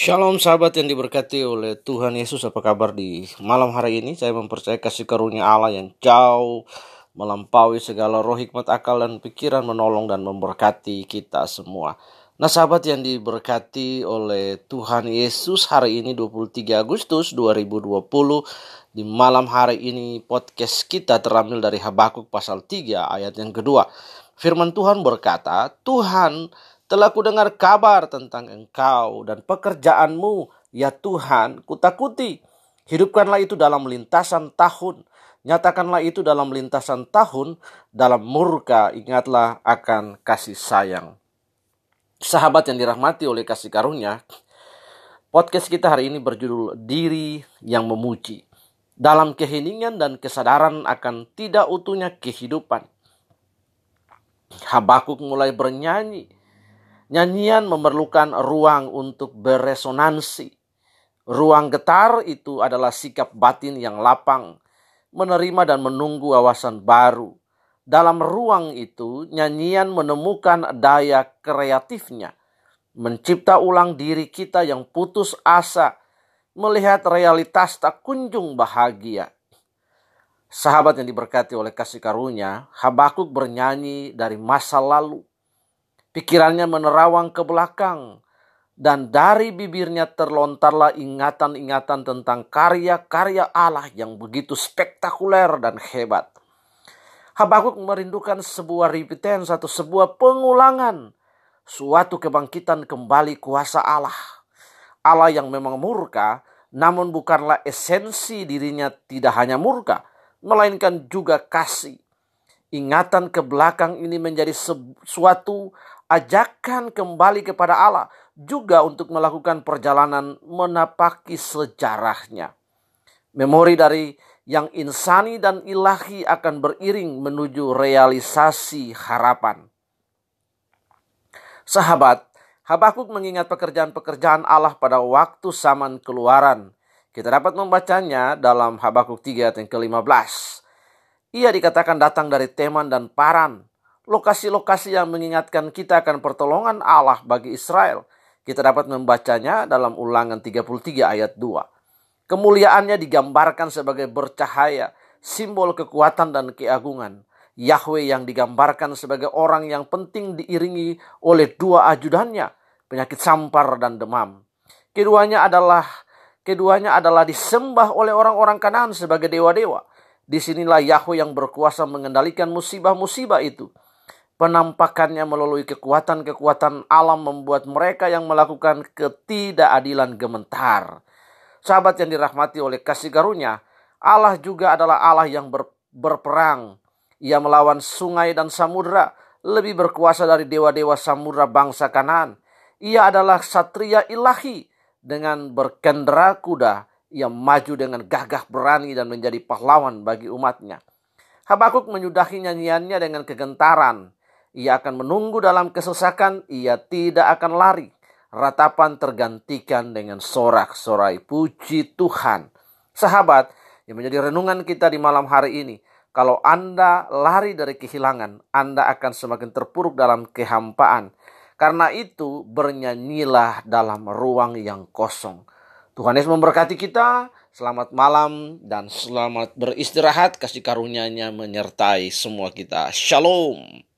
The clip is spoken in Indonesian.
Shalom sahabat yang diberkati oleh Tuhan Yesus. Apa kabar di malam hari ini? Saya mempercayai kasih karunia Allah yang jauh Melampaui segala roh hikmat akal dan pikiran Menolong dan memberkati kita semua. Nah sahabat yang diberkati oleh Tuhan Yesus Hari ini 23 Agustus 2020 Di malam hari ini podcast kita terambil dari Habakuk pasal 3 ayat yang kedua. Firman Tuhan berkata Tuhan telah kudengar kabar tentang engkau dan pekerjaanmu, ya Tuhan, kutakuti. Hidupkanlah itu dalam lintasan tahun. Nyatakanlah itu dalam lintasan tahun, dalam murka ingatlah akan kasih sayang. Sahabat yang dirahmati oleh kasih karunia, podcast kita hari ini berjudul Diri yang Memuji. Dalam keheningan dan kesadaran akan tidak utuhnya kehidupan. Habakuk mulai bernyanyi Nyanyian memerlukan ruang untuk beresonansi. Ruang getar itu adalah sikap batin yang lapang, menerima dan menunggu awasan baru. Dalam ruang itu, nyanyian menemukan daya kreatifnya, mencipta ulang diri kita yang putus asa, melihat realitas tak kunjung bahagia. Sahabat yang diberkati oleh kasih karunia, Habakuk bernyanyi dari masa lalu Pikirannya menerawang ke belakang, dan dari bibirnya terlontarlah ingatan-ingatan tentang karya-karya Allah yang begitu spektakuler dan hebat. Habakuk merindukan sebuah repentance atau sebuah pengulangan, suatu kebangkitan kembali kuasa Allah. Allah yang memang murka, namun bukanlah esensi dirinya tidak hanya murka, melainkan juga kasih. Ingatan ke belakang ini menjadi suatu ajakan kembali kepada Allah juga untuk melakukan perjalanan menapaki sejarahnya. Memori dari yang insani dan ilahi akan beriring menuju realisasi harapan. Sahabat, Habakuk mengingat pekerjaan-pekerjaan Allah pada waktu zaman keluaran. Kita dapat membacanya dalam Habakuk 3 ayat yang ke-15. Ia dikatakan datang dari Teman dan Paran, lokasi-lokasi yang mengingatkan kita akan pertolongan Allah bagi Israel. Kita dapat membacanya dalam ulangan 33 ayat 2. Kemuliaannya digambarkan sebagai bercahaya, simbol kekuatan dan keagungan. Yahweh yang digambarkan sebagai orang yang penting diiringi oleh dua ajudannya, penyakit sampar dan demam. Keduanya adalah keduanya adalah disembah oleh orang-orang Kanaan sebagai dewa-dewa. Di sinilah Yahweh yang berkuasa mengendalikan musibah-musibah itu. Penampakannya melalui kekuatan-kekuatan alam membuat mereka yang melakukan ketidakadilan gementar. Sahabat yang dirahmati oleh kasih karunia, Allah juga adalah Allah yang ber, berperang. Ia melawan sungai dan samudera, lebih berkuasa dari dewa-dewa samudera bangsa kanan. Ia adalah satria ilahi dengan berkendera kuda. Ia maju dengan gagah berani dan menjadi pahlawan bagi umatnya. Habakuk menyudahi nyanyiannya dengan kegentaran ia akan menunggu dalam kesesakan, ia tidak akan lari. Ratapan tergantikan dengan sorak-sorai puji Tuhan. Sahabat, yang menjadi renungan kita di malam hari ini, kalau Anda lari dari kehilangan, Anda akan semakin terpuruk dalam kehampaan. Karena itu, bernyanyilah dalam ruang yang kosong. Tuhan Yesus memberkati kita. Selamat malam dan selamat beristirahat. Kasih karunia-Nya menyertai semua kita. Shalom.